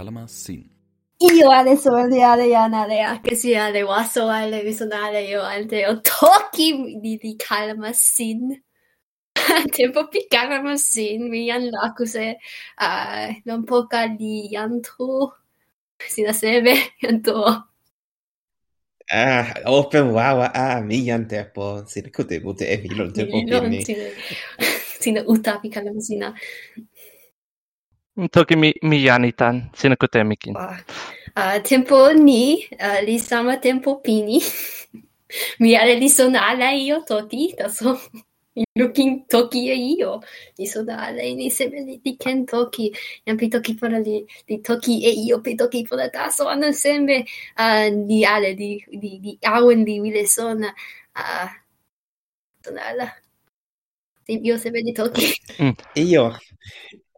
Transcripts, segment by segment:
Kalamazin. Iowa de Soledad y Ana de Akesia de Wasoa de Visona de Ioan de Otoki de Kalamazin. Tempo pi Kalamazin, mi yan lakuse, ah, non poca di yanto, sin asebe yanto. Ah, open wawa, ah, mi yan tempo, sin kute bute evilon tempo pini. Sin uta pi Kalamazina. Toki mi mi yanitan sina kute mikin. Uh, tempo ni uh, li sama tempo pini. mi ale li sona ala io toki, taso looking toki e io. Li sona ala ni sebe li, li ken toki. Yan pi toki para li, li toki e io pi toki para taso anu sembe uh, li ale li, li, li awen li wile sona. Uh, sona ala. Io sebe li toki. Mm. Io,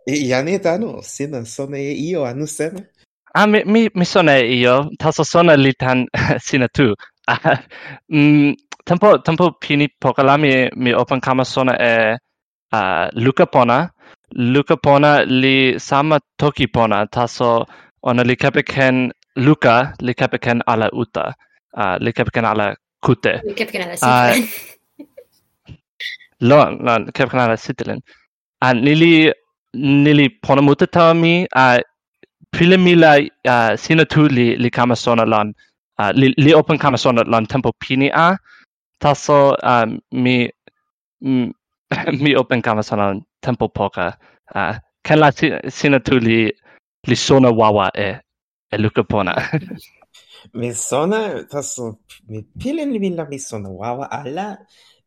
Janeta no, sina sone io anuseme. Ah, mi, mi, mi sone io, taso sone li tan sina tu. Ah, mm, tempo, tempo pini pokala mi, mi open kama sone e uh, Luca Pona. Luca Pona li sama toki Pona, taso ona li kape ken Luca, li kape ken ala uta, uh, li kape ken ala kute. Li kape ken ala sitelen. Uh, lon, lon, kape ken ala sitelen. An, li li nili ponamuta tawa mi a pile mi la uh, sina tu li li kama sona lan uh, li li open kama sona lan tempo pini a taso um, mi mi open kama sona lan tempo poka uh, ken la sina tu li li sona wawa e e luka pona. Mi sona taso mi pile mi la mi sona wawa ala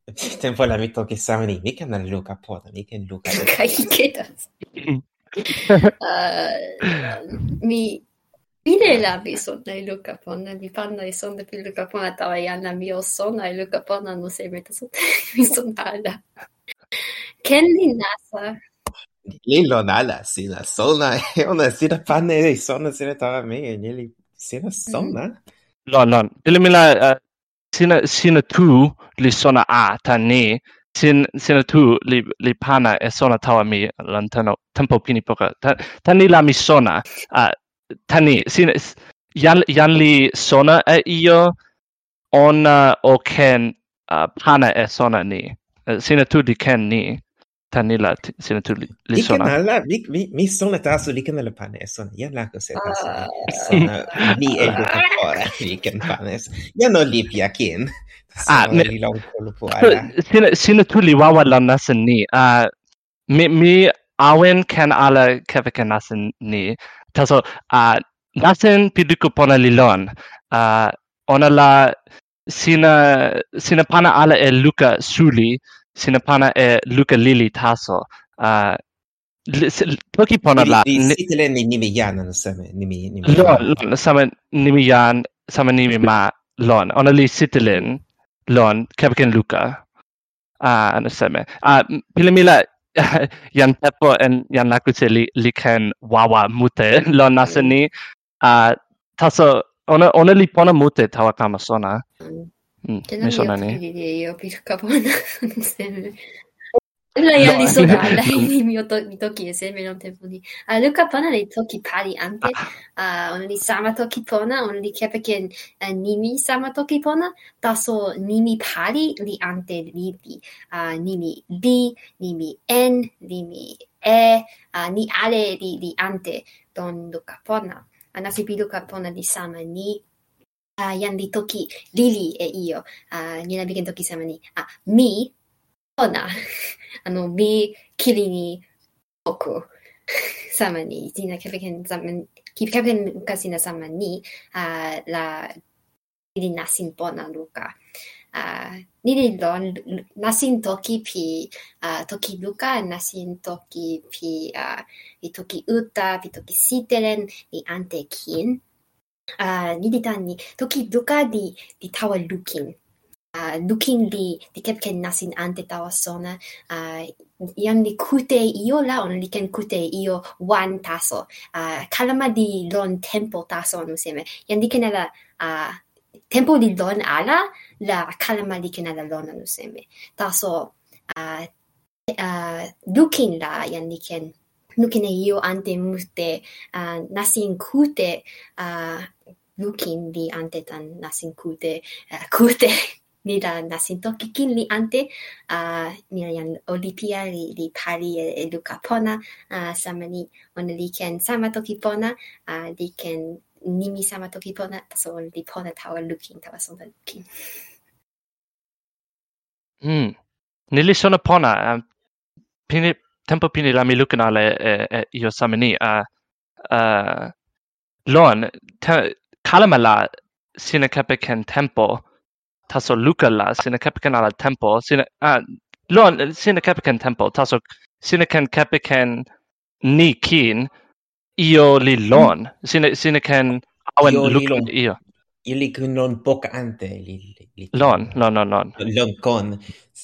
Sitten mi olla mitto kissa meni. Mikä on Luka puolta? Mikä Luka? Kaikkea. mi Minä mi sonna i Luka pona mi panna i sonna pi Luka pona tawa jana mi o sonna i Luka ponna, no se metä sot, mi sonna ala. Ken eh, li nasa? Li lon ala, sina sonna, ona sina panna i sonna, sina tawa mi, e nili, sina sonna? Lon, lon, mi la sina sina tu li sona a ta ni sin sina tu li li pana e sona tawa mi lantano tempo pini poka. Ta, ta ni la mi sona. A ta ni sin yan yan li sona e io ona o ken uh, pana e sona ni. Sina tu di ken ni tanilla sin tu li såna. alla mi, mi missonat alltså vilken eller panes sån jävla koncept alltså. Ni är ju bara vilken panes. Jag no lipia kin. Ah, men långt koll på alla. Sina tu li wawa la landasen ni. Ah, mi mi awen ken alla kaffe kan nasen ni. Taso ah nasen piduko pona lilon. Ah ona la sina sina pana ala e luka suli sina pana e luka lili taso. A toki pona la sitele ni nimi yan na same nimi nimi lo lo same nimi yan same nimi ma lon. Ona li sitelen lon kapken luka a na same a pilamila jan pepo en jan lakute li li ken wawa mute lon nasani a taso ona ona li pona mute tawa kama sona. Mm. Mm, mi sono anni. Io per capone sono sempre. Lei ha di sopra, lei mi, to, mi tocchi esempio non tempo di. A Luca Pona dei tocchi pari anche, a uh, onli sama tocchi pona, onli che perché uh, nimi sama tocchi pona, da so nimi pari li ante li di, uh, nimi di, ah, nimi en, nimi e, uh, ni ale li, li ante don Luca Pona. Anasi pi Luca Pona di sama ni ah yan li toki lili e io. Ah ni na bigen toki sama ni. Ah mi そうな、あの、mi kili ni oku sama ni, sina kepeken sama, kepeken kasina sama ni, uh, la ili nasin pona luka. Uh, nili lon, nasin toki pi uh, toki luka, nasin toki pi uh, i toki uta, pi toki あにでたんに、ときどか li, li tawa lukin. Uh, lukin li, li kepken nasin ante tawa sona. Uh, iam li kute io la, on li ken kute io one taso. Uh, kalama di lon tempo taso on museme. Iam li ken ala uh, tempo di lon ala, la kalama li ken ala lon on museme. Taso, uh, uh, lukin la, iam li ken nukin io ante mute uh, nasin kute uh, lukin li ante tan nasin kute uh, eh, kute ni la nasin toki kin li ante uh, ni yan olipia li, li pari e, e luka pona uh, sama ni ona li ken sama toki pona uh, li ken nimi sama toki pona taso li pona tawa lukin tawa sona lukin Hmm. Nili sona pona. Um, pini tempo pini la mi lukin ale e, e, io samani a uh, uh, lon te, kalama la sina kepe ken tempo taso luka la sina kepe ken ala tempo sina uh, lon sina kepe ken tempo taso sina ken kepe ken ni kin io li lon sina sina ken awen luka io ilic non pocante li, li lon non non non lon con.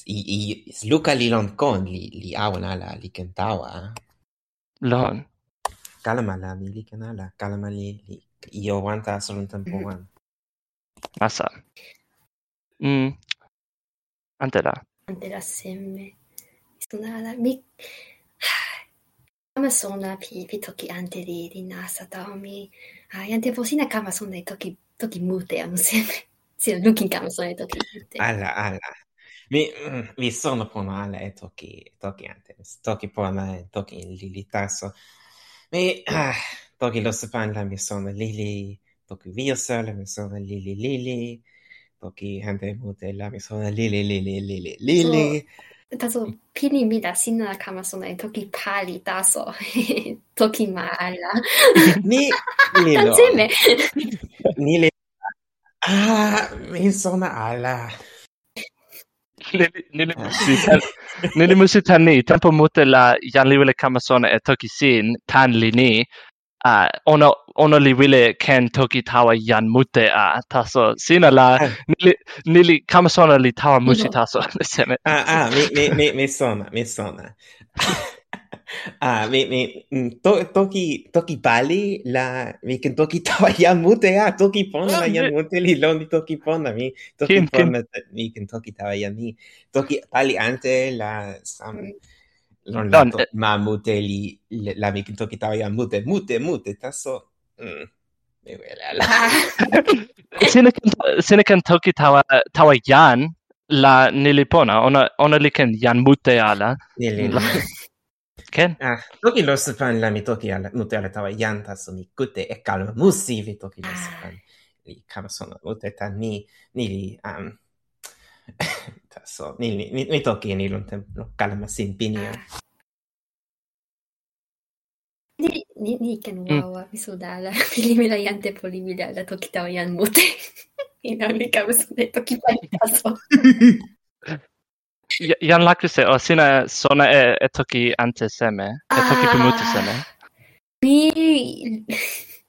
I i sluca li lon con li li awan ala li kentawa. Lon. Kalama la mi li ken ala kalama li li. Io wanta solo un tempo mm. wan. Massa. Mm. Antela antela semme sunala mi kama sona pi pi toki ante li li nasa taomi. Ai ante posina kama sona toki toki mute amo 時ムーテやむせね。せルキンかもそれ時って。あらあら。Mi, mi sono pono alla e toki, toki antes, toki pona e toki lili tasso. Mi, ah, toki lo sepanda mi sono lili, toki vio sole mi sono lili lili, toki hante mute la mi sono lili lili lili lili. Taso, pini mi da sinna kama sono e toki pali taso, toki ma alla. Ni, ni lo. Ni le Ah, mi sono alla. Nelimusi tan ni, tempo mute la jan li wile kama sona e toki sin tan li ni, uh, ono, ono li wile ken toki tawa jan mute a taso, sina la ah. nili, nili kama sona li tawa musi taso. ah, ah, mi, mi, mi, mi sona, mi sona. Ah, mi, mi, mm, to, toki, toki pali, la, mi ken toki tawa jan mute, ah, toki pona ah, jan mute, li loni toki pona, mi, toki kin, pona, kin. mi ken toki tawa jan mi, toki pali ante, la, sam, lon la to, eh, ma mute, li, la, mi ken toki tawa jan mute, mute, mute, taso, mm. Mi wele ala. Ah. sine ken, sine ken toki tawa, tawa jan, la nilipona, ona, ona li ken jan mute ala. nili ken? Ah toki lo sepan la mi toki ala mute ala tawa yanta so mi kute e kalma musi vi toki lo sepan. Ah. li kama sona mute ta ni ni li um, taso ni ni ni, ni toki ni lon templo kalma sin pinia ah. ni ni ni ken mm. wawa mi sudala pili mi la jante poli mi la toki tawa yan mute. Ina mi kama sona toki pan taso. Jan lakrisse eh, o sina sona e, e toki ante seme. E toki ah, pumutu seme. Mi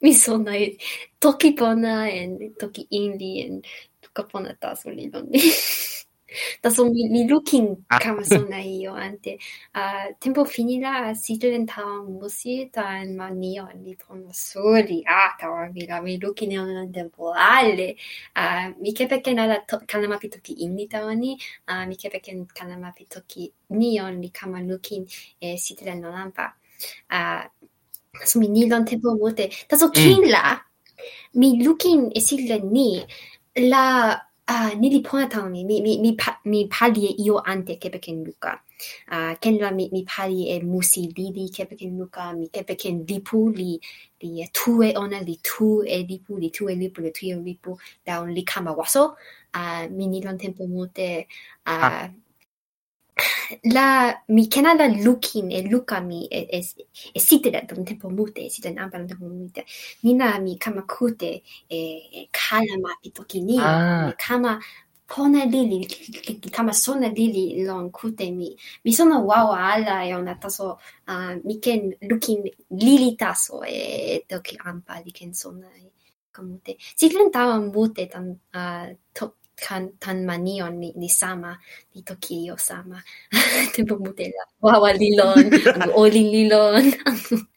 mi sona e toki pona en toki indi en toka pona taso li. だそうみ、みるきんかもしんないよ、あんて。あ、tempo finida siedeln musi ta en manio en mi promosuri. Ah, tawa mi la mi lukin en un a uh, mi kepeken ala kanamapi toki inni taoni. uh, mi kepeken kanamapi toki nion li kama lukin eh, siedeln no lampa. uh, so mi nilon tempo mute. Da so kin la, mi looking e siedeln mm. ni, la ah, nili pona tau mi, mi, mi, mi, pa, mi palie io ante kepekin luka. Uh, ken la mi, mi palie e musi lili kepekin luka, mi kepekin lipu li, li tue ona, li tu e lipu, li tu e lipu, li tu e lipu, da un li kama waso. Uh, mi nilon tempo mote... Uh, ah. La mi Canada Lukin e luka mi e e, e sitede dum tempo mute e in ambano dum mute. Nina mi kamakute e kalama pitoki ni. Ah. kama pona lili kama sona lili lon kute mi. Mi sono wow ala e ona taso uh, mi ken lukin lili taso e toki ampa li ken sona kamute si tawa mute tan uh, to kan tan manion ni, ni sama. Ni Tokio sama? Te bumutela wawa lilon oli lilon.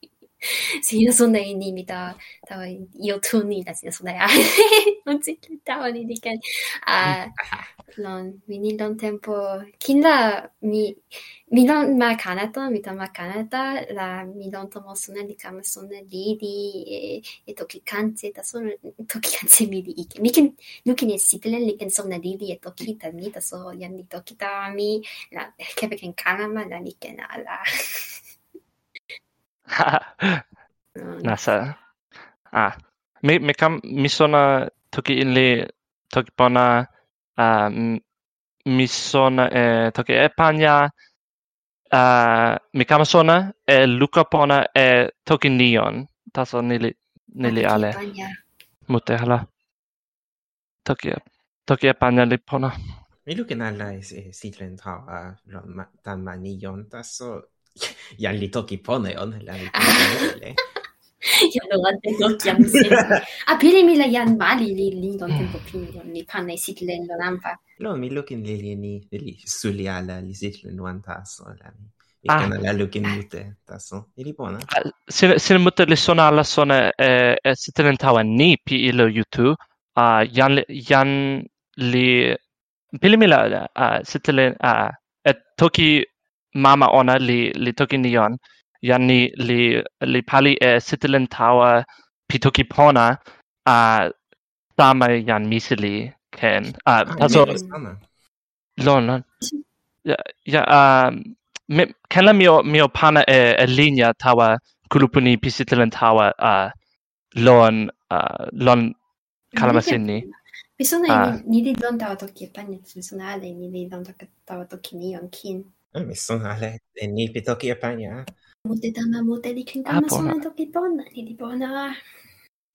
是一个说那你们到到有土你，但是说那啊，我只知道你的干啊，让明年当 tempo，今啦 mi mi don ma canata mi don ma canata la mi don tomo sona di kama sona di di e toki kanse da sona toki kanse mi di ike mi ken nuki ne sitelen li ken sona di di e toki ta mi ta so yan di toki ta mi la kebe ken kanama la ni ken ala Nasa. Ah. Mi mi kam mi sona toki inli toki pona a uh, mi sona e toki e panya a uh, mi kam sona e luka pona e toki nion. Taso nili nili ale. mute hala. Toki toki e panya li pona. Mi lukin ala e sitlen tau a tan manion taso jan li toki pone on, la li pone jan oran te toki jan sen. pili mi la jan mali li li don tempo pini, jan li pane sitlen la lampa. Lo, mi lukin li li ni, li suli ala, li sitlen wan taso, la mi. Ah. Kana la lukin mute, taso. Ili bona. Ah, se, se mute li sona ala sona, eh, sitlen tawa ni pi ilo youtube a jan, jan li... Pili mi la, uh, a uh, toki mama ona li li toki ni on. Yani li li pali e sitilen tawa pitoki pona a sama yan misili ken. A so lon lon. Ya ja um me kala mio mio pana e, e linea tawa kulupuni pisitilen tawa a lon a lon kalamasini Bisogna uh, ni di don tawa toki e pani, bisogna ale ni di don tawa toki ni on kin. Eh, mi ale ni nipi toki Japania. Eh? Mute dama mute li ken kama ah, sona toki bona, nili bona.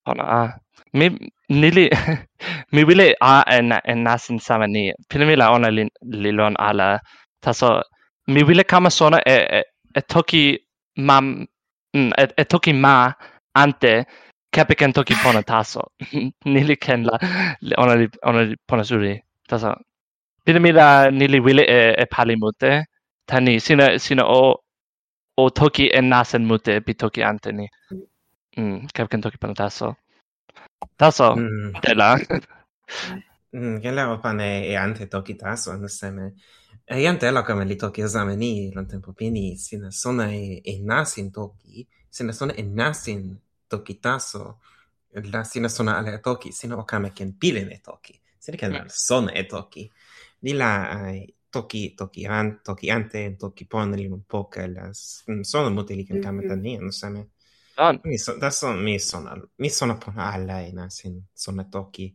Bona. Ah. Mi nili, mi wile a en, en nasin sama ni. Pili mi la ona li, li lon ala. Taso, mi wile kama sona e, e, e toki mam, mm, e, e toki ma ante kepe ken toki pona taso. nili ken la, ona li, ona li pona suri. Taso, Pili mi la nili wile e, e pali mute tani sina sina o o toki en nasen mute bi toki ante ni. Mm kapken toki pan taso. Taso! Mm. tela. Mm gela opane e ante toki taso no seme e ante la come li toki zameni non tempo pini sina sona e, e nasin toki sina sona e nasin toki taso. La sina sona ale toki sina okame ken pile ne toki sina ken mm. sona e toki. Ni la ai toki an toki ante toki ponri un poca las sono molte li cantamata mhm. ni non sa me Mi sono da son, mi sono, mi sono pon alla in sin sono tocchi.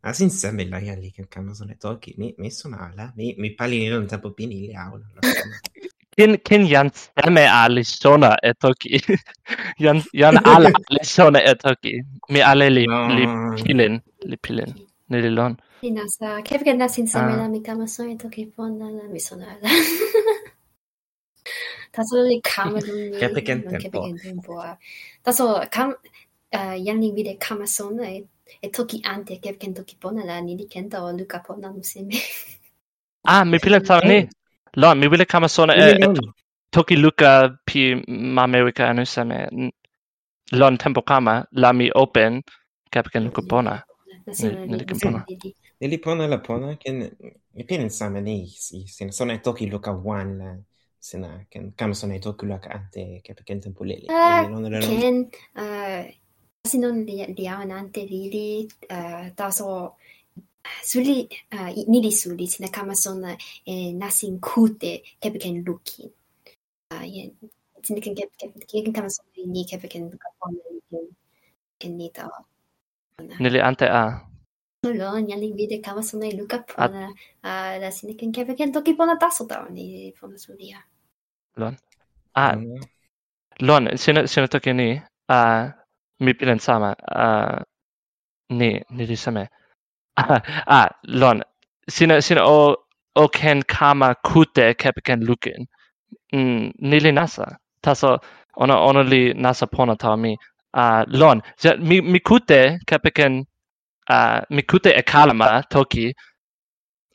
Nasin se me la iali che cambia sono toki. Mi, mi sono alla, mi, mi pali non tempo pini li aula. Kin, kin yan stemme ali sona e toki? Yan jan alla ali sona e toki? Mi alle li, li pilin, li pilin nelle lon. Ina sa, kepke na sinsame na mi kama soe toki ponna na mi sonara. taso ni kama dum ni. Kepke tempo. Tempo. Taso kam yan ni vide kama sono e, e toki ante kepke toki ponna la ni di kenta o luka ponna museme. ah, mi pila tau ni. Lo, mi pila kama sona e, e toki luka pi ma America anu seme. Lon tempo kama, la mi open kepke luka ponna. Nili pona la pona, ken ipin sama ni, sina sona e toki luka wan la, sina ken kam sona e toki luka ante, ke pe ken tempo lele. Ken, si non liawan ante li lili, taso suli, nili suli, sina kama sona e nasin kute, ke pe ken lukin. Sina ken kama sona ni, ke pe ken luka wan, ken ni tawa. nili ante a. Loni ali vide kama sona luka pona a. la sine ken kebe ken toki pona taso ta ni pona sulia lon. A. Lon sine sine toki ni a mi pilen sama a ni ni disame a lon sine sine o o ken kama kute kebe ken lukin nili nasa. Taso ona ona li nasa pona ta mi uh, lon. Mi, mi kute kapeken uh, mi kute e kalama toki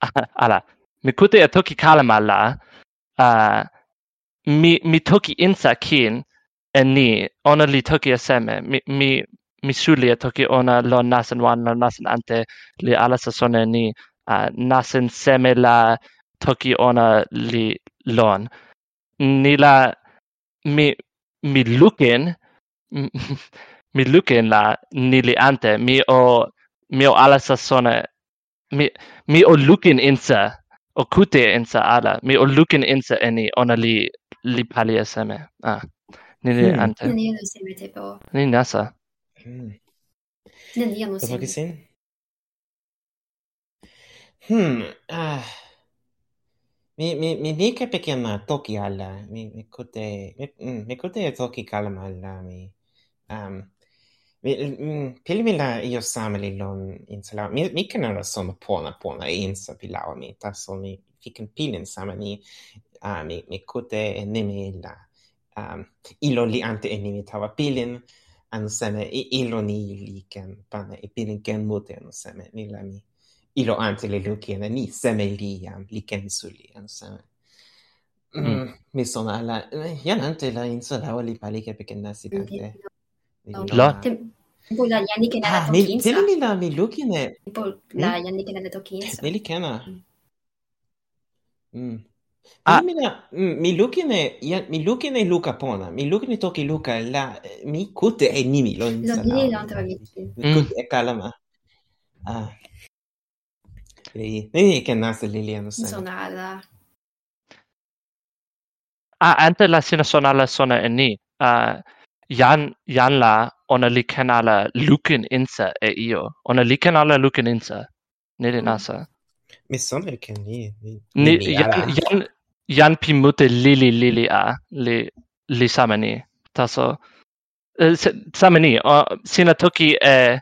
ala mi kute e toki kalama la uh, mi mi toki insa kin e ni ona li toki aseme mi mi mi suli e toki ona lon nasen wan lon nasen ante li ala sasone ni uh, nasen seme la toki ona li lon ni la mi mi lukin mi luke in la niliante mi o mi o ala sasone mi mi o lukin insa o kute insa ala mi o lukin insa eni ona li li pali seme ah niliante mm. niliante seme tipo ni nasa mm. niliante seme Focusin? Hmm, ah. Mi mi mi mi ke ma toki ala. mi mi cote mi, mm, mi cote toki kalama ala mi Pilvillä jossain milloin insellä, mikä näillä som puolena puolena insä pilaa alltså, mitä, so mi fikin pilin sama mi, mi, ah, mi kute nimillä, ehm, ilo li ante enimi tava pilin, anu seme ilo ni liiken pana i pilin ken mute anu seme, millä mi ilo ante li lukien, ni seme liian, liiken suli anu seme. Mm. Mi sono alla, io non te la insola o li palica perché nasi tante. Ni La. Tempo la yani ke nala Ah, mi toki insa. mi la mi luki ne Tempo la yani che nala toki insa. Neli kena. Mm. mm. Ah. Mi, mm, mi luki ne, ja, mi luki ne luca pona. Mi luki ne toki luka la, mi kute e nimi lo Lo insa nimi la. Mm. lo ah, ante mi. Kute e calma Ah. Ni, ni ken nasa lili anu seme. Sona. Ah, antes la sina sona la e ni. Ah, jan jan la ona liken ala lukin insa e io. Ona liken ala lukin insa. Ne de mm. nasa. Mi sone ken ni ni jan jan jan pimute lili lili a li li samani taso samani sina toki e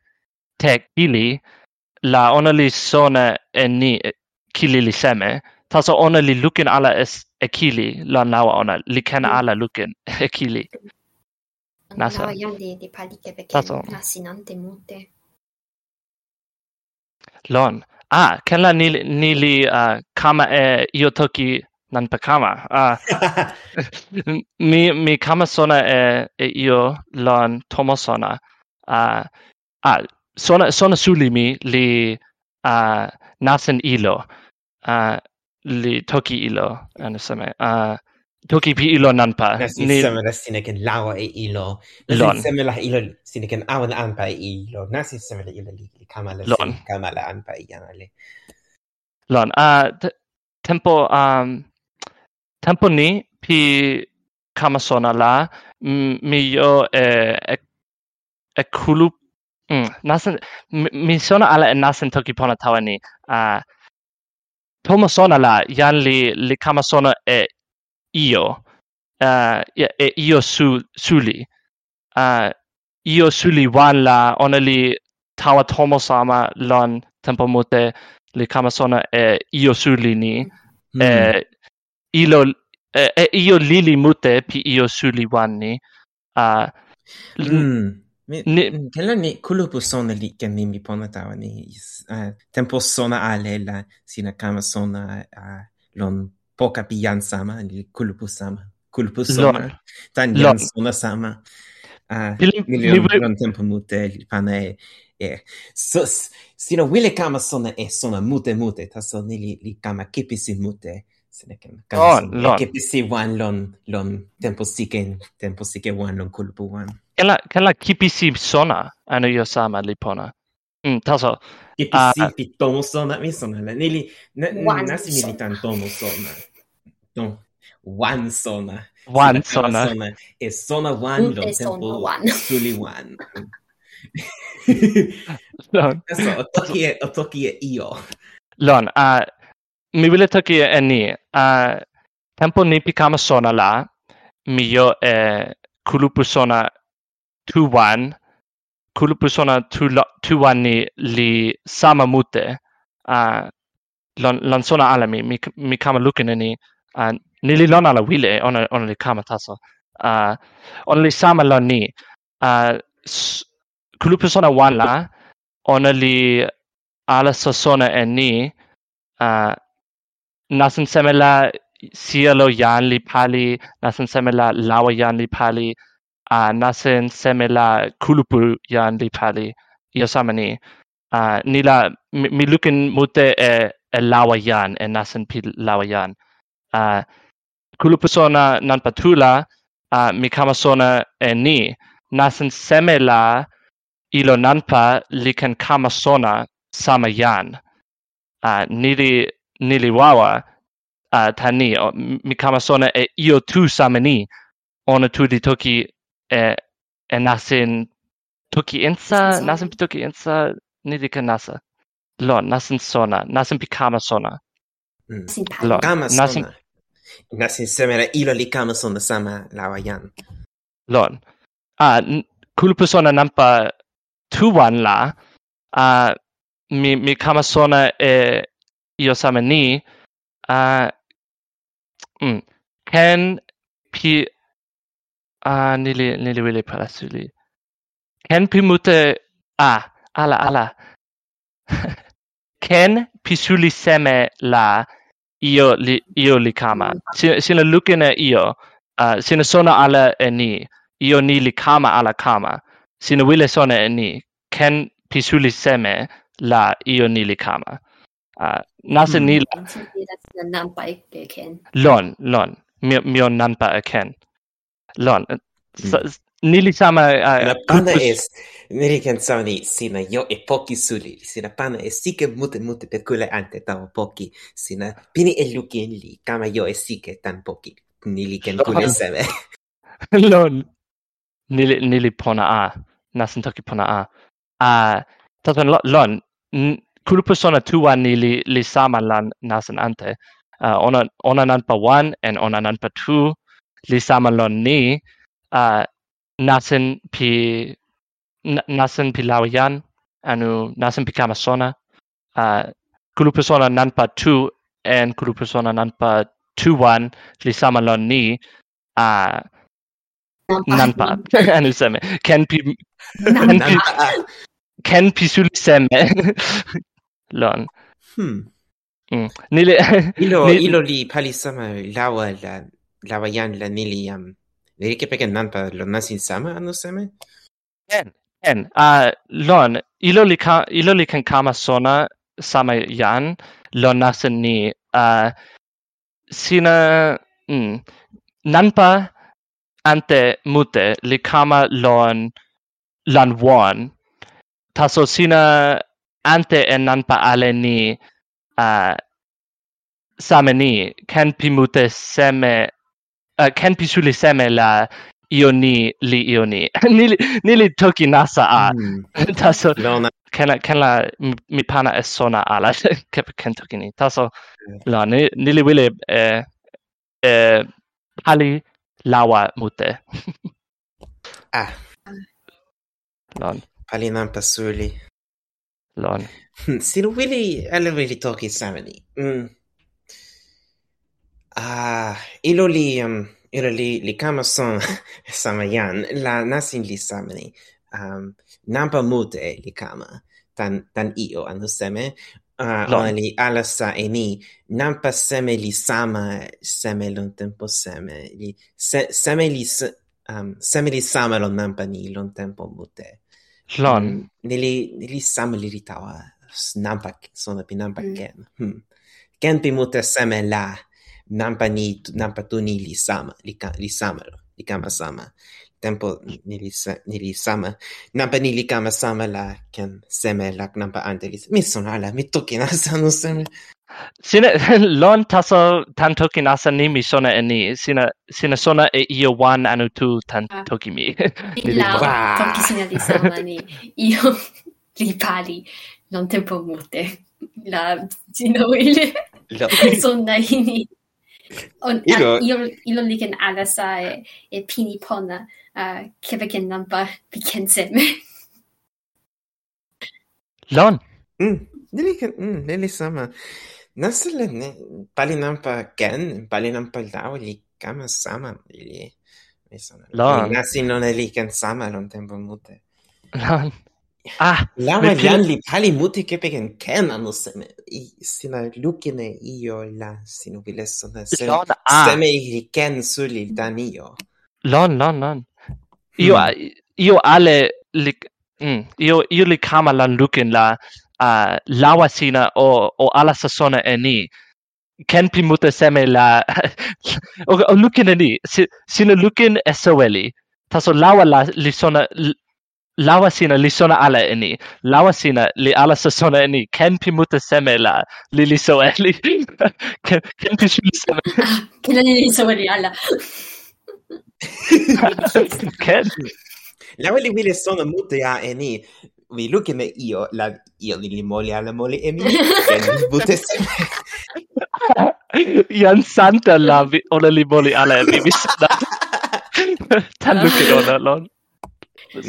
te kili la ona li sona e ni kili li seme. Taso ona li lukin ala es ekili la nawa ona li ken mm. ala lukin e kili. Nasa. Lawa yan di di pali ke peke. Taso. Nasinante mute. Lon. Ah, ken la nili, nili uh, kama e io toki nan pa kama. Ah, mi, mi kama sona e, e io lon tomo sona. Ah, ah, sona, sona suli mi li uh, nasen ilo. Ah, li toki ilo, anu seme. Ah, toki pi ilo nanpa. Nasi ni... seme la sine ken lawa e ilo. Nasi Lon. seme la ilo sine ken awan anpa e ilo. Nasi seme la ilo li, li kama la Lon. sine kama la anpa e yana le. Lon. Uh, tempo, um, tempo ni pi kama sona la mi yo e, e, e kulu mm, nasen, mi, mi sona ala e nasen toki pona tawa ni. Uh, tomo sona la yan li, li kama sona e io uh, e io su suli uh, io suli wala onali tawa tomo sama lon tempo mute li kamasona e io suli ni mm. e ilo e, e io lili mute pi io suli wanni uh, ah, mm. Mi, ni, mm, kella ni kulupu sona li ken ni mi pona tawa ni uh, tempo sona ale la sina kama sona uh, lon poka pi jan sama ah, li kulpu sama kulpu sama. Tan jan sona sama uh, milion milion tempo mute li pana e e so sino wile kama sona e sona mute mute ta ni li li kama kipisi mute senekan kama oh, sona. kipisi wan lon lon tempo sike, tempo sike wan lon kulpu wan. Kala kala kipisi sona anu yo sama li pona. Mm, taso. kipisi uh, ah. si pittomo sona, mi sona, neli, nasi militan tomo sona. No. One sona. One sona. sona. Es sona one, lo tempo suli one. Lon. Eso, toki e, o toki e io. Lon, uh, mi vile toki e ni. Uh, tempo ni pikama sona la, mi yo e kulupu sona tu one, kulupu sona tu, lo, tu one ni li sama mute, uh, lon, lon sona ala mi, mi, mi kama lukin e ni, A ni li lon ala wile ona ona li kama taso. A ona li sama lon ni. S- kulupu sona wan la ona li ala sa sona e ni uh, nasan semela sielo yan li pali nasan semela lawa yan li pali uh, nasin seme la kulupu yan li pali io sama ni uh, ni la mi, mi lukin mute e, e lawa yan e nasin pi lawa yan uh, kulupu sona nan patula uh, mi kama sona e ni. Nasen semela ilo nanpa liken kama sona sama yan uh, nili nili wawa uh, tani o, mi kama sona e io tu sama ni. Ona tu di toki e, e nasen toki insa nasen toki insa nili kan nasa. Lo nasen sona nasen pikama sona. Mm. lo nasen nasin semera ilo li kama sona sama lawa yan. Lon. Ah, kulu persona nampa tuwan la, ah, mi, mi kama sona e io sama ni, ah, mm, ken pi, uh, nili, nili wili palasuli. Ken pi mute, ah, ala, ala. ken pi suli seme la, ihr, ihr Likama. Sina Lukina ihr, uh, sina Sona ala e ni, ihr ni Likama ala Kama. Sina Wille Sona e ni, ken Pisuli Seme la ihr ni Likama. Uh, nasa ni hmm. la... Lon, lon, mio, mio nampa e ken. Lon, mm. nilisama uh, la pana kukus... es nirikanzoni sina yo e poki suli. Sina pana e sike mute mute pekule ante tawo poki sina pini e lukin li. Kama yo e sike tan poki nili ken kule seme lon. Nili nili pona a nasin toki pona a. A taton lon. Kulu persona tua nili li sama lan nasin ante. Uh, ona ona nanpa one and ona nanpa two. Li sama lon ni. Uh, nasen pi nasen pi lauyan anu nasen pi kamasona uh, kulu persona nanpa tu en kulu persona nanpa tu wan li samalon ni a uh, nanpa. Anu seme. Ken pi ken pi ken pi sul seme lon. Hmm. Mm. nile ilo ilo li palisama lawa la lawayan la niliam liikepekenanpa lon nasin sama anu seme? En, en. Uh, lon, ilo li, ka, ilo li ken kama sona sama yan, lon nasin ni. Uh, sina... Mm, nanpa ante mute li kama lon lan won. Taso sina ante en nanpa ale ni... Uh, same ni, ken pimute seme uh, ken pisuli seme la ioni li ioni nili nili toki nasa a. Mm. taso Lona. ken ken la mi pana es sona ala ke ken toki ni. Taso la ni, nili wile eh, eh, ali lawa mute. Ah. Lon. Ali nan pasuli lon. Hmm, Sinu wili ala wili toki sameni mm. Ah, ilo li um, ilo li li kama son sama yan, la nasin li samani. Um, nampa mute li kama tan tan io anu seme ah, uh, no. ona li alasa e ni nampa seme li sama seme lon tempo seme li se, seme li um, seme li sama lon nampa ni lon tempo mute. Lon. Mm, um, nili nili sama li ritawa nampa sona pi nampa mm. ken. Hmm. Ken pi mute seme la nampa ni nampa tu ni li sama, li, ka, li sama lo, li kama sama. Tempo ni li, ni li sama. nampa ni li kama sama la ken seme la nampa ante li. Mi sona ala mi toki na no seme. Sina lon taso tan toki nasa ni mi sona e ni. Sina, sina sona e io wan anu tu tan ah. toki mi. Ni wow. toki sina di sama ni. Io li pali non tempo mute. La, sino il, sonna ini on Ilo... Ah, il iloligen alasa e, e pini pona uh, kevegen namba bikenseme. Lon. Mm. Nili ken mm, nili sama. Nasle ne palinampa ken palinampa lao li kama sama ili. Lon. Nasi non eli ken sama lon tempo mute. Lon. Ah, lama jan li pali muti kepeken ken anu seme. I sina lukine io la sinu bile sona seme lon, ah. seme i ken suli dan io lon lon lon. Mm. Io hmm. io ale li mm, io io li kama lan lukin la uh, lawa sina o o ala sasona eni ken pli mute seme la o, o lukin eni si, sina lukin esoweli taso lawa la li sona lawa sina li sona ala eni. Lawa sina li ala sa sona eni. Ken pi muta seme la li li so eli ken, ken pi suli seme. Ken li li so eli ala. ken? Lawa li wile sona muta ya eni. Vi luke me io, la, io li li moli ala moli e mi. Ken muta seme. Ian santa la vi, ona li moli ala e mi. Mi sona. Tan luke ona lon.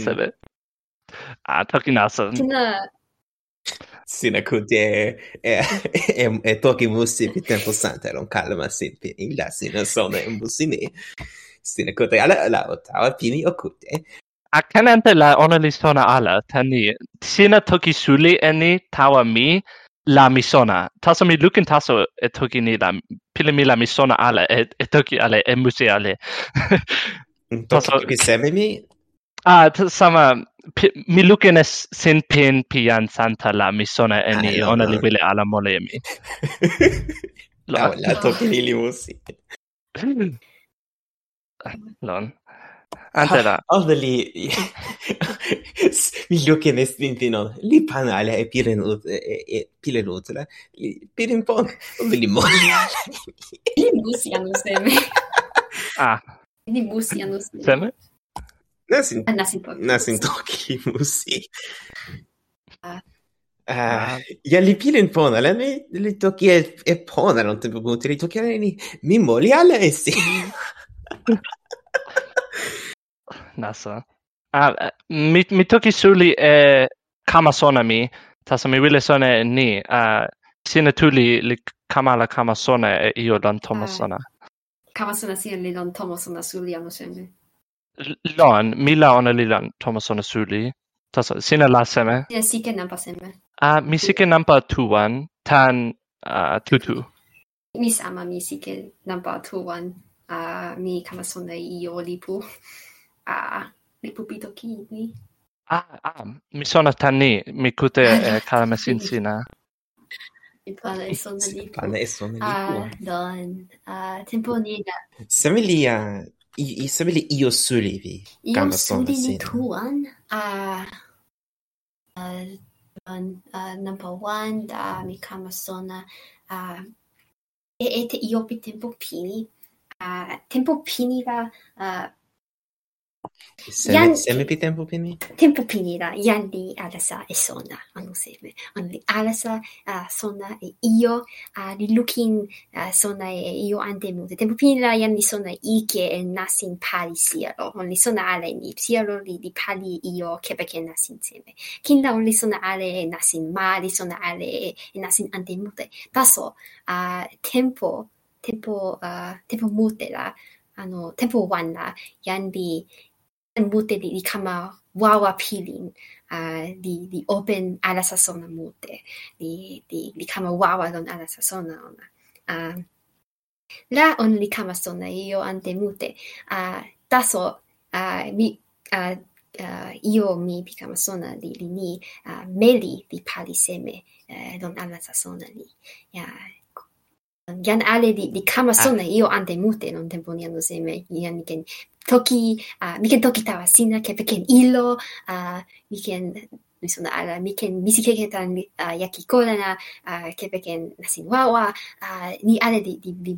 Seme. Mm. Atakinasa. Kina. Sina kude e e e toki musi pi tempo santa non calma sin in la sina sona in busini. Sina kude ala la otawa pini okute. Akanante la ona li sona ala tani sina toki suli eni tawa mi la misona. Taso mi lukin taso e toki ni la pile mi la misona ala e, e toki ale e musi ale. taso ki seme mi? Ah, sama mi lukenes sin pin pian santa la mi sona ah, eni ona li wile ala molemi. Lon. La to pili musi. Lon. Antela. Ah, Alde li... Mi lukenes din tinon. Li pan ala e piren ut... Pilen utla. Li piren pon. Alde li moli ala. Li musi anu seme. Ah. Li musi anu seme. Seme? Nasin... Nasin toki musi. Ah. Ah, ja li pilin pona, la mi li toki e, e pona, non tempo punti, li toki ala ni, mi moli ala esi. Nasa. Ah, mi, mi toki suli e kama sona mi, tasa mi wile sona ni, ah, sina tu li, li kama la kama sona e io don tomo ah. sona. Kama sona sina li don tomo sona suli amo shenji lon mi la ona lilan Thomas ona suli. Tasa, sina la seme? Sina sike nampa seme. Ah, mi sike nampa tuwan, tan uh, tutu. Mi sama mi sike nampa tuwan. Ah, uh, mi kama sona io lipu. Ah, uh, lipu pitoki ni. Ah, ah, mi sona tani, mi kute eh, kalama sin sina. Mi pana e sona lipu. Pana e sona lipu. Ah, don. Ah, tempo nina. Semilia, i, i sembli io sulivi. Io sulili tuan a uh, uh, number one da mi kama sona a e ete io pi tempo pini a tempo pini va a Jan- pi tempo pini? tempo pini la yan li alasa e sona anu seme. Anu li alasa uh, sona e io uh, li looking uh, sona e io ante mute tempo pini la yan li sona ike e nasin pali sialo on li sona ale ni sialo li li pali io kepeke nasin seme kin la on li sona ale e nasin ma li sona ale e, e nasin ante mute. Taso uh, tempo tempo uh, tempo mute la ano tempo wan la yan li mute li, li kama wawa pilin uh, li, li open alasa sona mute. Li, li, li kama wawa lon alasa sona ona. Uh, la on li kama sona io ante mute. Uh, taso uh, mi... Uh, uh, io mi pi kama sona li, li ni uh, meli li pali seme uh, lon alasa sona li. Ja, jan ale li, li kama ah. sona io ante mute non tempo ni ando seme. Jan gen toki uh, mi ken toki tawa sina ke ken ilo uh, mi ken mi sona ala mi ken misi ke tan uh, yaki kola na uh, ke ken nasin wawa uh, ni ale di, di, di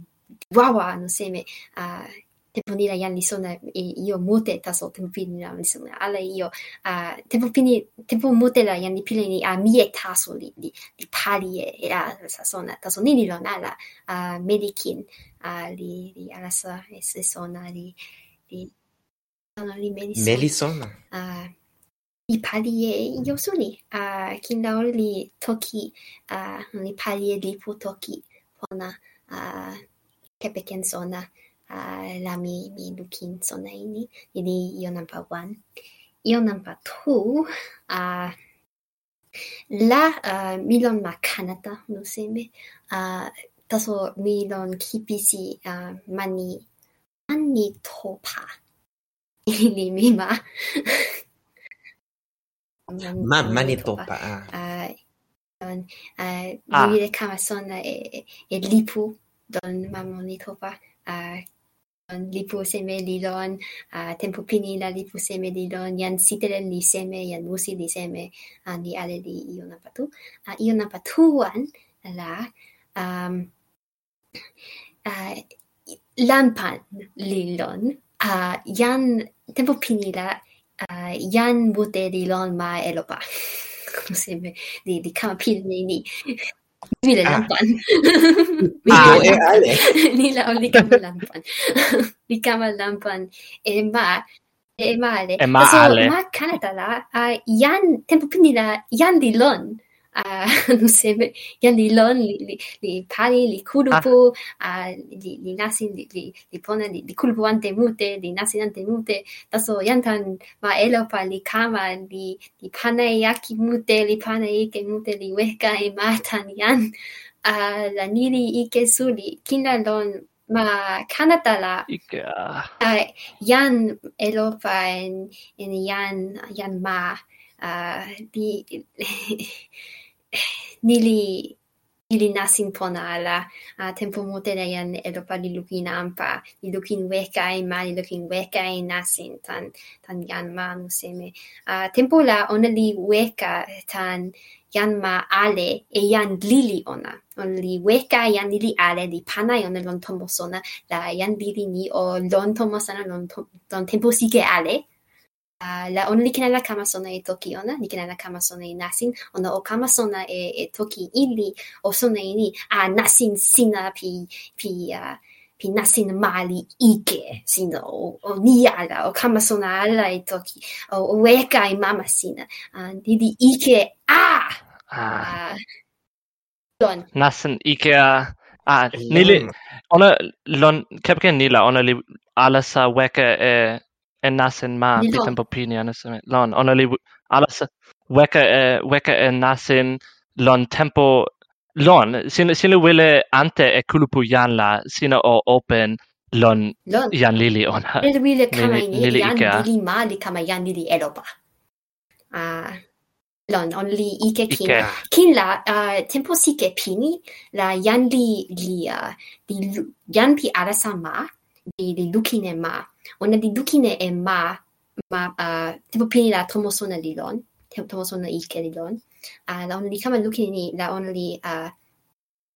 wawa anu seme uh, tempo ni la jan li sona e io mute taso tempo pini la li sona ala io uh, tempo pini tempo mute la jan li pili ni a mie taso li li, li pali e, e a sa sona taso ni li lon ala uh, medikin uh, li li ala sa e se sona li di sono di Melisona. Melisona. Uh, i palie yosuni a uh, kinda oli toki a uh, ni palie di putoki pona a uh, kepeken sona a la mi mi lukin sona ini ili io number wan io number tu a la uh, milon ma kanata no seme a uh, taso milon kipisi uh, mani Manitoba, il est Mima. Ah. E, lipu don ma Manitoba. Uh, lipu seme li lon, uh, tempo pini la lipu seme li lon, jan sitelen li seme, jan musi li seme, an li ale li io napa. Uh, io napa tu wan la um, uh, lampan lilon, a yan tenpo pini la a jan mute lilon ma elopa lupa. Seme, di di kama pili ni ni. Mi la lampan. Ah, ah e ale. Ni la oli kama lampan. ni kama lampan e ma e ma ale. E ma ale. Ma kanata la a yan tempo pini la di lon uh, non seme lon li, li, li pali, li kulupu, ah. uh, li, li nasin, li, li, li pone, li, li kulupu ante mute, li nasin ante mute, taso iantan ma elopa li kama, li, li pane yaki mute, li pane ike mute, li weka e matan yan uh, la nili ike suli, kinalon ma kanata la Ike, ah. uh, yan Europa en en yan yan ma uh, di nili ili nasin pona ala a tempo mute la yan e li lukin anpa, li lukin weka e ma li lukin weka e nasin tan, tan yan ma no seme. A tempo la ona li weka tan yan ma ale e yan lili ona. Ona li weka yan lili ale li pana e ona lon tomo sona la yan lili ni o lon tomo sana lon, lon tempo sike ale. Uh, la ona li ken ala kama sona e toki ona li ken ala kama sona e nasin ona o kama sona e, e toki ili o sona e ni a nasin sina pi pi uh, pi nasin mali ike sina o, o ni ala o kama sona ala e toki o, o weka e mama sina uh, didi ike a! Ah. uh, don nasin ike a a nili ona lon kapken nila ona li alasa weka e en nasen ma bitem popinia nesme lon onali alas weka eh, weka en nasen lon tempo lon sin sin wille ante e kulupu yanla sina o open lon, lon. yan lili ona. El wile kama yan lili ma li kama yan lili elopa. Ah uh, lon on li ike kin. Ike. kin la uh, tempo sike pini la yan li li uh, di yan pi alasa ma di di lukine ma onnadidukine e ma ma a tipo pini la tomosona lilon tomosona ike lilon a la onli kama lukine ni la onli a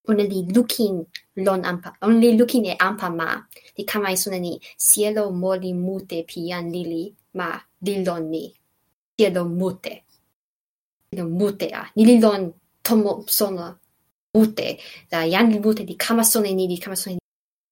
onli lukin lon ampa onli looking e ampa ma. Li kama isona ni cielo moli mute pian lili ma lilon ni. Cielo mute. Cielo mute a. Ni lilon tomo sona mute. La yan mute di kama sona ni di kama sona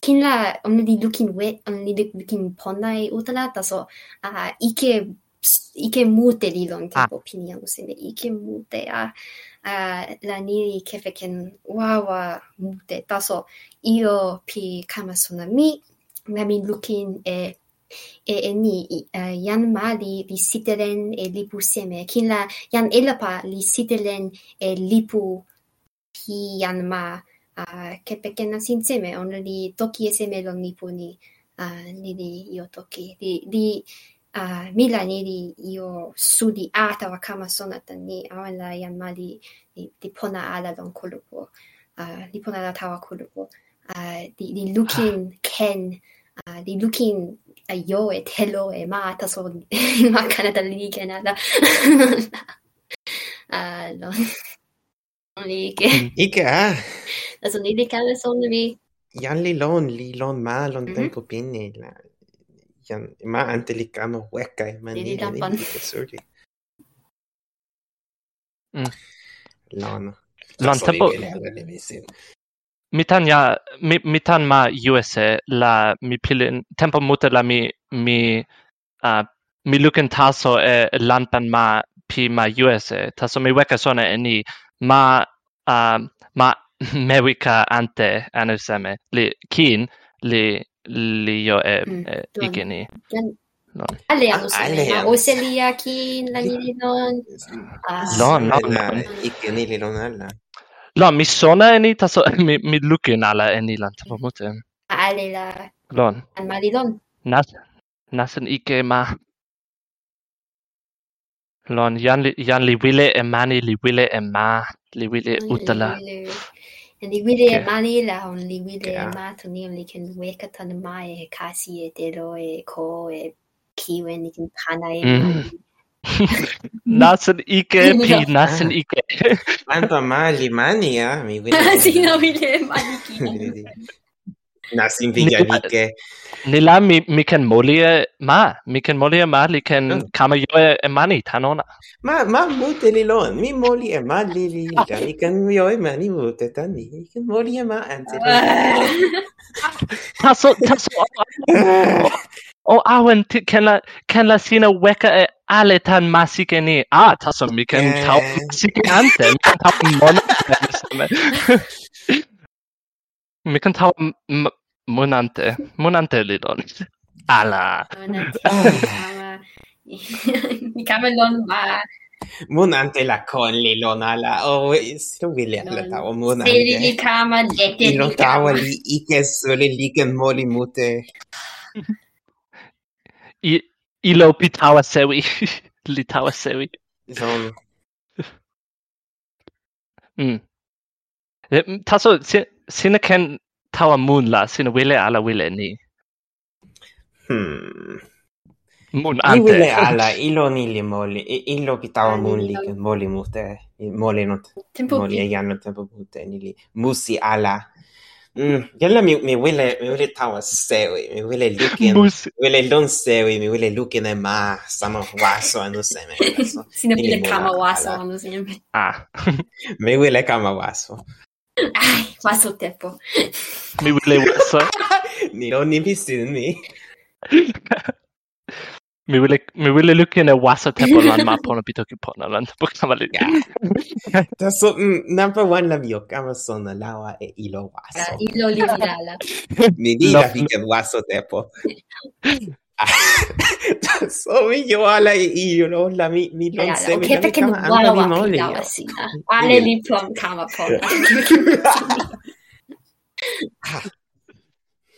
kin la only looking wet only looking pondai utala taso a ike ike mute li lon ah. tempo ah. piniamo sene ike mute a a la niri kefeken wawa mute taso io pi kama sona mi na mi looking e e e ni uh, yan ma li li sitelen e lipu seme kin la yan elapa li sitelen e lipu pi yan ma uh, kepeken sinseme on li toki e semelon lipu ni uh, ni li io toki. Li, li uh, mila ni li io sudi ata wa kama sona tan ni awan la yan mali li, li pona ala lon kulupo uh, li pona la tawa kulupo uh, li, li lukin ken uh, li lukin uh, yo e telo e ma ata so ma kanata li ken ala. Uh, lon. Ike. Ike, ah. adesso ni di cane vi? Jan lilon, lilon malon mm -hmm. tempo pini. La, yan, ma ante li kamo hueca e mani. Ni dapan. Mm. Lon. Lon tempo. Mi tanja, mi, mi tan ma USA la mi pilin tempo mute la mi mi uh, mi lukin taso e lampan ma pi ma USA taso mi weka sona e ni ma uh, ma mewika ante anuseme li kin li li yo e, mm, e ikini non alle hanno kin la ni non. Ah. non non li non alla la mi sona eni taso mi mi lukin ala eni lan tapo mute. Ale la lon. an malidon nas nasen ike ma. Lon yan li yan li wile e mani li wile e ma li wile utala. Nā li wile e mali la hon, li wile e mā tō ni, li ken weka tāna mai e kāsi e te ro e ko e kiwe ni ken pāna e mm. mai. Nāsan ike pi, nāsan ike. Anto mā li mani a, mi wile e mani ki. Nasin viga Ni- like. Nila mi, mi ken moli ma, mi ken moli ma, li ken Mm. kama yo e, mani, tanona. Ma ma mute li lon. Mi moli e ma li li. Ja, ah. mi kan yo e mani mute tani. Mi kan moli ma ante. Taso, taso, o awen ti ken la, ken la sina weka e ale tan masike ni. Ah, taso, mi ken Eh. tau masike ante, mi ken tau mona. mi ken tau monante monante li donis ala. Mi camelon va monante la colli lon ala. O se wili ala ta o oh, monante se li kama dete li tawa li ike sole li liken moli mute. I ilo pitawa sewi. Li tawa sewi. Zon. Mm. Eh, taso sine ken tawa mun la sina wile ala wile ni? Hmm. Mun ante. Wile ala, ilo ni li moli, ilo pi tawa mun li moli mute, moli not, tempo moli e no tempo mute ni li musi ala. Mm, yalla mi mi wile mi wile tawa sewi, mi wile lukin, wile lon sewi, mi wile lukin e ma sama waso anu seme. Sina pile kama waso anu seme. Ah. mi wile kama waso. Ai, passa o tempo. Mi wilewasa. Ni no ni pisin mi. Mi wile mi wile lukin e wasa tempo lan ma pono pitoki pono lan pok tamali. Taso number one la mio kama sona lawa e ilo waso. Ah, ilo liviala. Mi diga che ke waso tempo. somiglio alla io non la mi mi non se mi che che non vuole la moglie alle li pom kama pom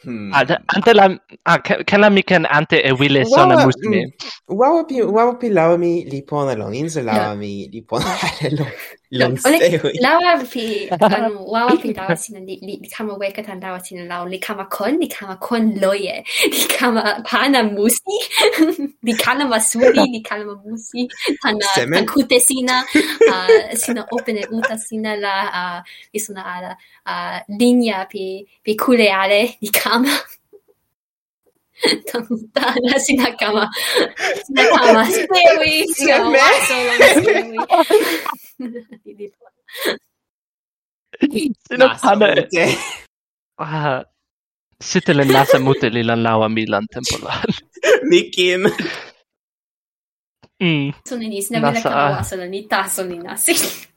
Hmm. Ad, ante la ah, la mi ken ante e wile sona mm. musme. Wow pi wow pi lawa mi li pon along in la mi li pon along. لونستوي لو في واو في داوتين اللي كما ويكت عن داوتين لو اللي li kama اللي كما كون لوية اللي li بانا موسي اللي كلمة سوري اللي كلمة موسي sina. تاكوتي سينا uta sina la سينا لا يسونا uh, لينيا بي بي كولي علي اللي كما Tontana Sinakama. Sinakama. Stewi. Sinakama. Stewi. Sinakama. Sinakama. Sitten le nasa mutelilla laua milan tempolaan. Mikin. Mm. Sunin isnä vielä kauaa sanoa, niin taas sono ni nasi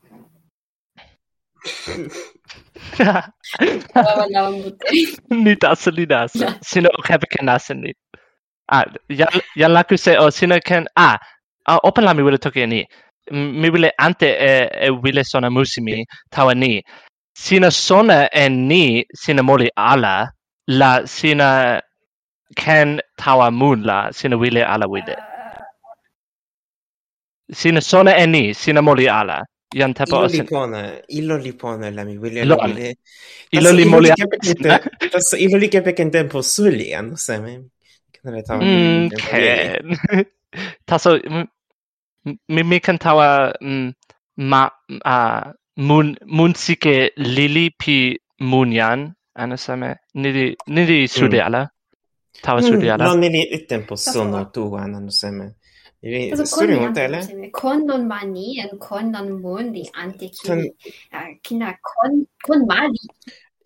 Wala ang buti. ni nasa ni nasa. Sino kepe ken nasa ni. Ah, yan, yan laku se o sino ken, ah, ah open la mi wile toki ni. Mi wile ante e, e wile sona musi mi, tawa ni. Sina sona e ni, sina moli ala, la sina ken tawa mun la, sina wile ala wile. Sina sona e ni, sina moli ala. Ian tepo ilo li pona, ilo li pona la mi wili ilo li. Ilo li mole Tas ilo li kepe ken tempo suli an seme. Kenre tawa. Ken. Taso mi mi kan tawa ma a mun mun sike lili pi munyan an seme nidi nidi mm. sudiala. Tawa mm, sudiala. Non nidi tempo sono tu an seme. Quindi, Cosa con con non mani e con non mondi antichi Tan... uh, kina con con mali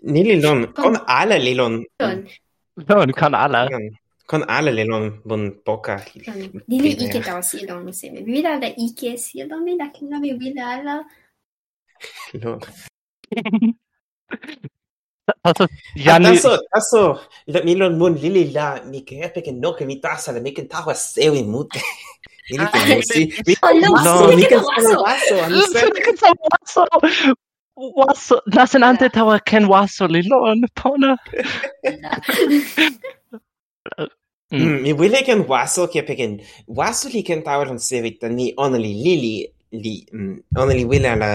ni lilon con, con ala lilon non con ala con ala lilon bon poca dili ike ta silon mi seme vida da ike silon mi da kina mi vida ala lon. Also, Tasso, la mi lon Moon Lili la mi que que no que mi taza de mi que tawa aseo mute. Lili que sí. No, mi que solo vaso, mi que solo vaso. Waso, nasen ante eh. tawa ken waso lilon pona. Mm, mm. Mi wile ken waso ke peken waso li ken tawa on sevita ni only lili li mm, ona li wile ala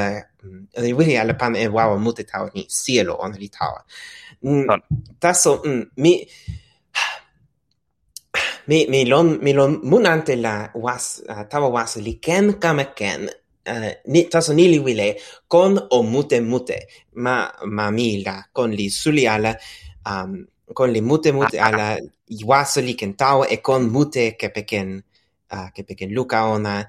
ona li wile ala pan e wawa mute tawa ni sielo ona li tawa. Mm, taso mi mi mi lon mi lon munante la was uh, tawa was li ken kama ken Uh, ni, taso ni li wile kon o mute mute ma ma mi la kon li suli ala um, con li mute mute ah, ah, ah. alla waso li kentaŭ e kon mute ke peken uh, ke peken luka ona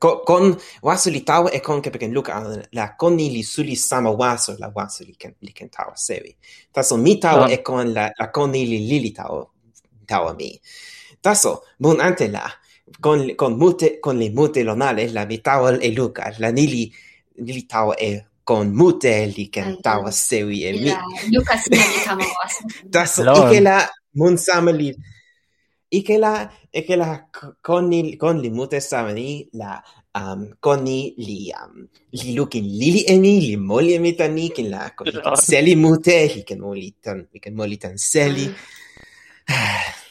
kon eh, waso li tawa e kon kepeken luka ala la kon ni li suli sama waso la waso li ken li ken tawa sewi. Taso mi tawa ah. e kon la la kon ni li lili tawa tawa mi. Taso mun ante la con con mute con le mute lonale la mi tawa e luka la ni li li tawa e con mute li ken tawa sewi e mi. Luka si mi kama waso. Taso ike la mun sama li ike la ike la con ni con li mute sama ni la um, con ni li um, li lukin lili e ni, li moli e mi tan ni, la con li seli mute, li ken moli tan, li ken moli tan seli.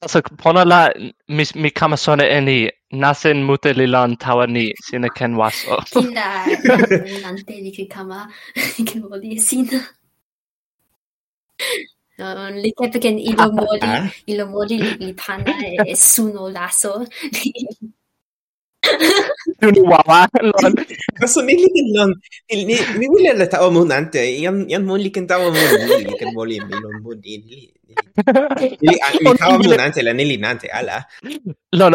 Also pona la mi mi kama sona eni nasen mute li lan tawa ni sina ken waso. Kina nante li ki kama ke moli sina. Um, li tepe ilo ah, moli, ah. ilo moli li pana e suno laso. Tuni wawa lon. Kaso ni li ken lon, mi wile la tawa mun ante, yan mun li ken tawa mun li, li ken moli mi lon mun li. Li mi tawa mun ante, la nili nante ala. Lon,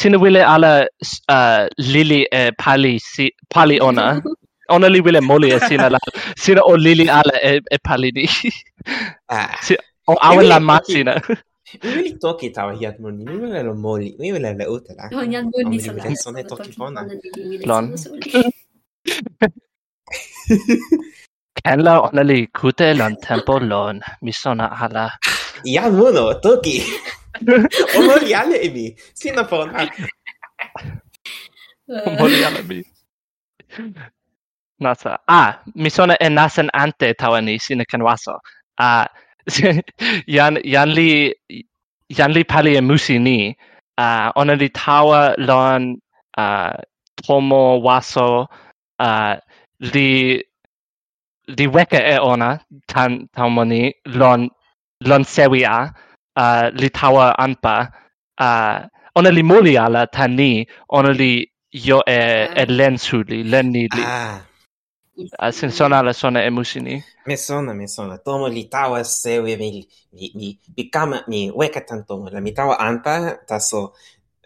sina wile ala uh, lili pali ona, ona li wile moli e sina la sina o lili ala e, e palini. Ah. si, o awen la masina mi wili toki tawa hiat moni mi wile lo moli mi wile le utela o nyan moni sa la sone toki bona lon. ken la ona li kute lon tempo lon mi sona ala. Ja mono toki. O moli ale e mi sina pona. Moli ale mi. Nasa. Ah, mi sona e nasen ante tawa ni sina ken waso. Ah, yan, yan li, yan li pali e musi ni. Ah, ona li tawa lon ah, tomo waso ah, li li weka e ona tan tamo ni lon lon sewi a ah, li tawa anpa ah, ona li moli ala tan ni ona li yo e, e len suli len ni li Ah, Sen sona la sona emusini. Me sona, me sona. Tomo li tawa sewe mi, mi, mi, mi kama, mi weka tan tomo. La mi tawa anta taso,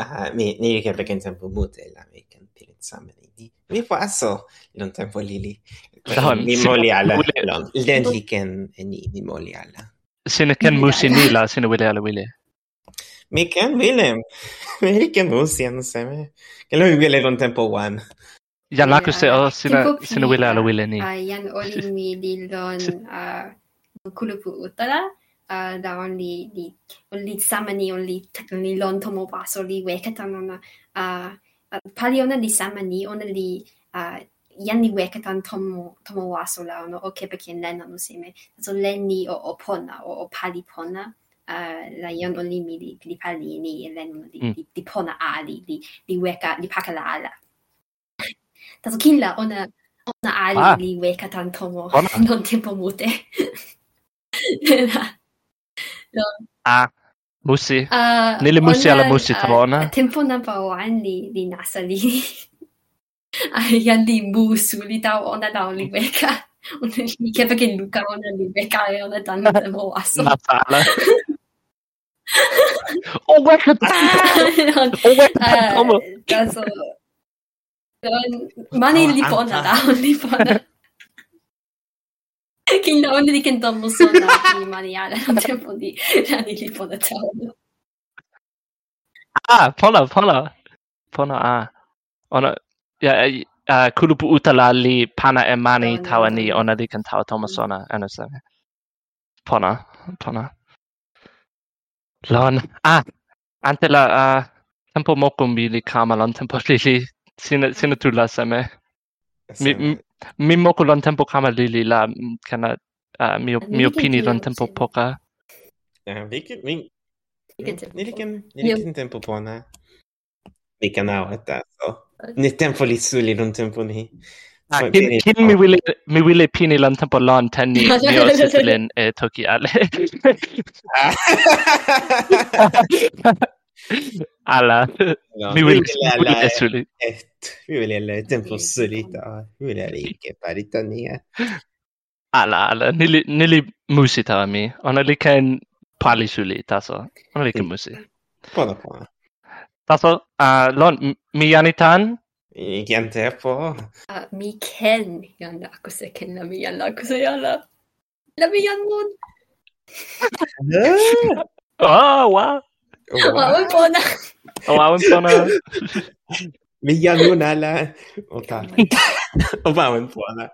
uh, mi, ni rike peken tempo mute la mi ken pilit samani. Ni, mi paso lon tempo lili. Don, mi moli ala. Lon, li ken ni mi moli ala. Sine ken musini la, sine wile ala wile. Mi ken wile. Mi ken musini, seme. ke lo wile lon tempo one yan laku se o sina sina wile ala wile ni Ah, yan oli mi li lon ah, kulupu utara. Ah, da on li li on li sama ni on li on li lon tomo baso li weka tan ona. Ah, ah, pali ona li sama ni ona li ah, yan li weka tan tomo tomo waso la ona o kepe ken len anu seme. So len ni o, o pona o, o pali pona. Uh, la yan on li mi li, li pali ni len ona li, Mm. li, li pona a li, li, li weka li pakala ala. Taso killa ona ona ali Ah. li weka tan tomo non tempo mute. ah musi Ah, Nili musi ona, ala musi ah, tawa? Tempo number one li li nasa li ah, yan li musu li tau ona tau li weka. Ona li kepa ken luka ona li weka e ona tan mo aso. nasa ala o weka o weka Ah, tomo 많이 일리거나다 일리거나 kinda underkända och sådana i manieren temponi när ni lipade tavlan. Ah, Polla, Polla. Polla, ah. Ona, ja, ja, kulupu utala li pana emani tawani ona dikan tawa tomasona, ännu så. Polla, Polla. Lon, ah, antela, ah, tempo mokum bili kamalon tempo lili Sine, sine tu la seme. Mi, mi, mi moku lon tempo kama lili la kana uh, mi, mi opini lon tempo poka. Ja, ken ni vilken, ken tempo pona. Vilken eta so Ni tempo li suli non tempo ni. Ah, kin, kin mi wile mi wile pini lan tempo lan ten ni mi o sitilin e toki ale. Ah. alla... No, mi vuole sfuggire sulle... Mi vuole Vi vill solito, mi en ricche paritania. Alla, alla, Ni nili musita a me. Hon är lika en palisulit alltså. Hon är lika musik. Kolla på. Alltså, uh, lon, mi janitan? Igen tepo. Uh, ah, mi ken janda akuse ken na mi janda akuse janda. Na mi janmon. Ah, wow. Uwawan po na. Uwawan po na. Bigyan mo na la. Uwawan po na.